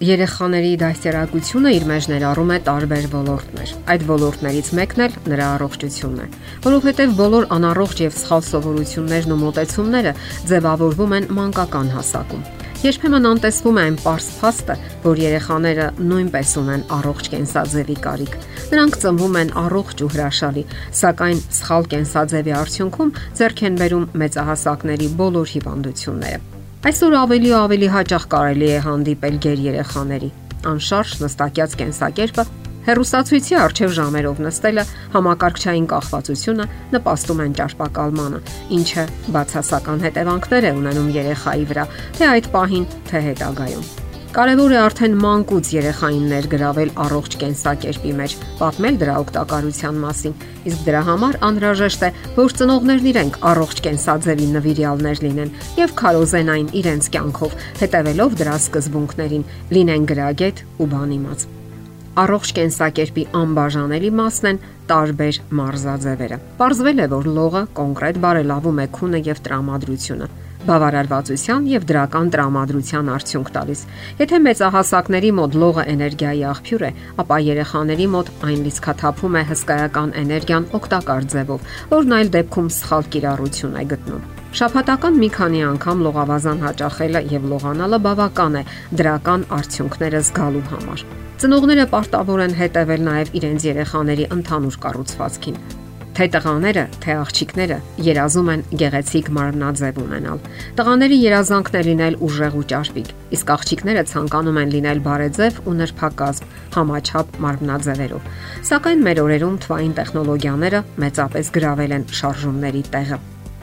Երեխաների դաստիարակությունը իր մեջ ներառում է տարբեր ոլորտներ։ Այդ ոլորտներից մեկն էլ նրա առողջությունն է, որովհետև բոլոր անառողջ եւ սխալ սովորություններն ու մոտեցումները ձևավորվում են մանկական հասակում։ Երբեմն անտեսվում է այն པարս փաստը, որ երեխաները նույնպես ունեն առողջ կենսաձևի կարիք։ Նրանք ծնվում են առողջ ու հրաշալի, սակայն սխալ կենսաձևի արդյունքում ձեռք են բերում մեծահասակների բոլոր հիվանդությունները։ Այսօր ավելի ու ավելի հաճախ կարելի է հանդիպել ģեր երեխաների։ Անշարժ նստակյաց կենսակերպը, հերուսացույցի արչև ժամերով նստելը, համակարգչային կախվածությունը նպաստում են ճարպակալմանը, ինչը բացասական հետևանքներ է ունենում երեխայի վրա, թե այդ պահին, թե հետագայում։ Կարևոր է արդեն մանկուց երեխային ներգրավել առողջ կենսակերպի մեջ, պատմել դրա օգտակարության մասին, իսկ դրա համար անհրաժեշտ է, որ ծնողներն իրենք առողջ կենսաձևի նվիրյալներ լինեն եւ քարոզեն այն իրենց կյանքով, հետևելով դրա սկզբունքներին, լինեն գրագետ ու բանիմաց։ Առողջ կենսակերպի անբաժանելի մասն են տարբեր մարզաձևերը։ Պարզվել է, որ լողը կոնկրետ բարելավում է քունը եւ տրամադրությունը բավարարվածության եւ դրական տրամադրության արդյունք տալիս։ Եթե մեծահասակների մոտ լողը էներգիայի աղբյուր է, ապա երեխաների մոտ այն լիցքաթափում է հսկայական էներգիան օգտակար ձևով, որն այլ դեպքում սխալ կիրառություն է գտնում։ Շաբաթական մի քանի անգամ լողավազան հաճախելը եւ լողանալը բավական է դրական արդյունքները զգալու համար։ Ծնողները պարտավոր են հետևել նաև իրենց երեխաների ընդհանուր կառուցվածքին թե տղաները, թե աղջիկները երազում են գեղեցիկ մարմնաձև ունենալ։ Տղաների երազանքն է լինել ուժեղ ու ճարպիկ, իսկ աղջիկները ցանկանում են լինել բարեձև ու նրբակազմ, համաչափ մարմնաձևերով։ Սակայն մեր օրերում թվային տեխնոլոգիաները մեծապես գրավել են շարժումների տեղը։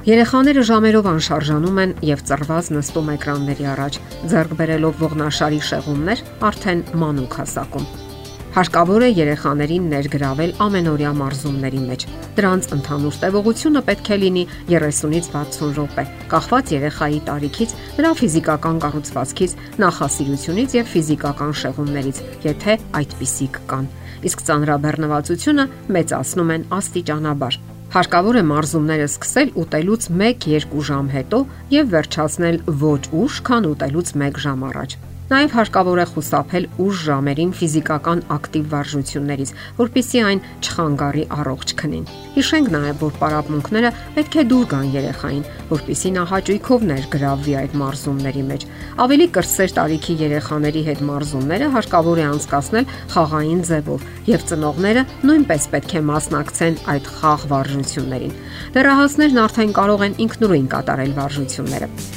Երեխաները ժամերով անշարժանում են եւ ծրված նստում էկրանների առաջ, ձեռք բերելով ողնաշարի շեղումներ արդեն մանուկ հասակում։ Հարկավոր է երեխաներին ներգրավել ամենօրյա մարզումների մեջ։ Դրանց ընդհանուր տևողությունը պետք է լինի 30-ից 60 րոպե, կախված երեխայի տարիքից, նրա ֆիզիկական կառուցվածքից, նախասիրությունից եւ ֆիզիկական շեղումներից, եթե այդպիսիք կան։ Իսկ ծանրաբեռնվածությունը մեծացնում են աստիճանաբար։ Հարկավոր է մարզումները սկսել ուտելուց 1-2 ժամ հետո եւ վերջացնել ոչ ուշ, քան ուտելուց 1 ժամ առաջ։ Նաև հարկավոր է խուսափել ուժ ժամերին ֆիզիկական ակտիվ վարժություններից, որpիսի այն չխանգարի առողջ քնին։ Հիշենք նաև, որ պարապմունքները պետք է դուր գան երեխային, որpիսի նա հաճույքով ներգրավվի այդ մարզումների մեջ։ Ավելի կրսեր տարիքի երեխաների հետ մարզումները հարկավոր է անցկасնել խաղային ձևով, եւ ծնողները նույնպես պետք է մասնակցեն այդ խաղ վարժություններին։ Դեռահասներն արդեն կարող են ինքնուրույն կատարել վարժությունները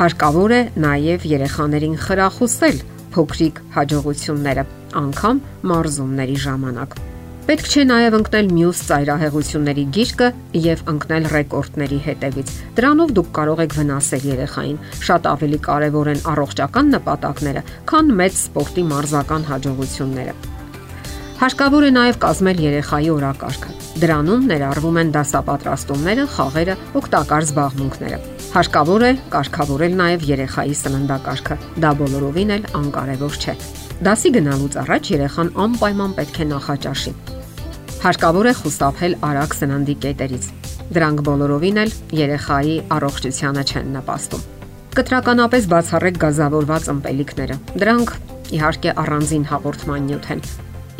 հարկավոր է նաև երեխաներին խրախուսել փոքրիկ հաջողությունները, անգամ մարզումների ժամանակ։ Պետք չէ նաև ընկնել մյուս ծայրահեղությունների գիրկը եւ ընկնել ռեկորդների հետևից։ Դրանով դուք կարող եք վնասել երեխային։ Շատ ավելի կարևոր են առողջական նպատակները, քան մեծ սպորտի մարզական հաջողությունները։ Հարկավոր է նաև կազմել երեխայի օրակարգը։ Դրանում ներառվում են դասապատրաստումները, խաղերը, օգտակար զբաղմունքները։ Հարկավոր է կարգավորել նաև երեխայի սննդակարգը։ Դա բոլորովին էլ անկարևոր չէ։ Դասի գնալուց առաջ երեխան անպայման պետք է նախաճաշի։ Հարկավոր է խուսափել արագ սննդի կետերից։ Դրանք բոլորովին էլ երեխայի առողջությանը չեն նպաստում։ Կտրականապես բացառեք գազավորված ըմպելիքները։ Դրանք իհարկե առանձին հաղորդման նյութ են։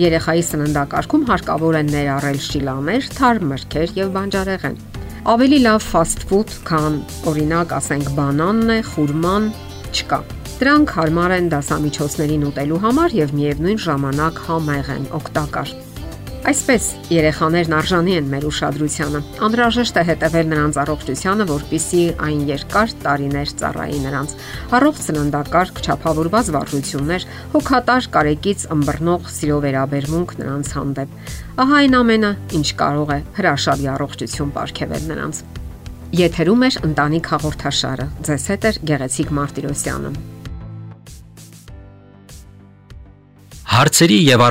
Երեխայի սննդակարգում հարկավոր է ներառել շիլաներ, թարմ մրգեր եւ բանջարեղեն ավելի լավ fast food, քան օրինակ, ասենք, բանանն է, խուրման չկա։ Դրանք հարմար են դասամիջոցներին ուտելու համար եւ միևնույն ժամանակ համեղ են, օգտակար։ Այսպես երեխաներն արժանի են մեր ուշադրությանը։ Անհրաժեշտ է հետևել նրանց առողջությանը, որpիսի այն երկար տարիներ ծառայի նրանց։ Առողջ սննդակարգ, ճափավորված վարժություններ, հոգատար կարեկից ըմբռնող սիրո վերաբերմունք նրանց հանդեպ։ Ահա այն ամենը, ինչ կարող է հրաշալի առողջություն ապարգևել նրանց։ Եթերում է ընտանիք հաղորդաշարը։ Ձեզ հետ է Գեղեցիկ Մարտիրոսյանը։ Հարցերի եւ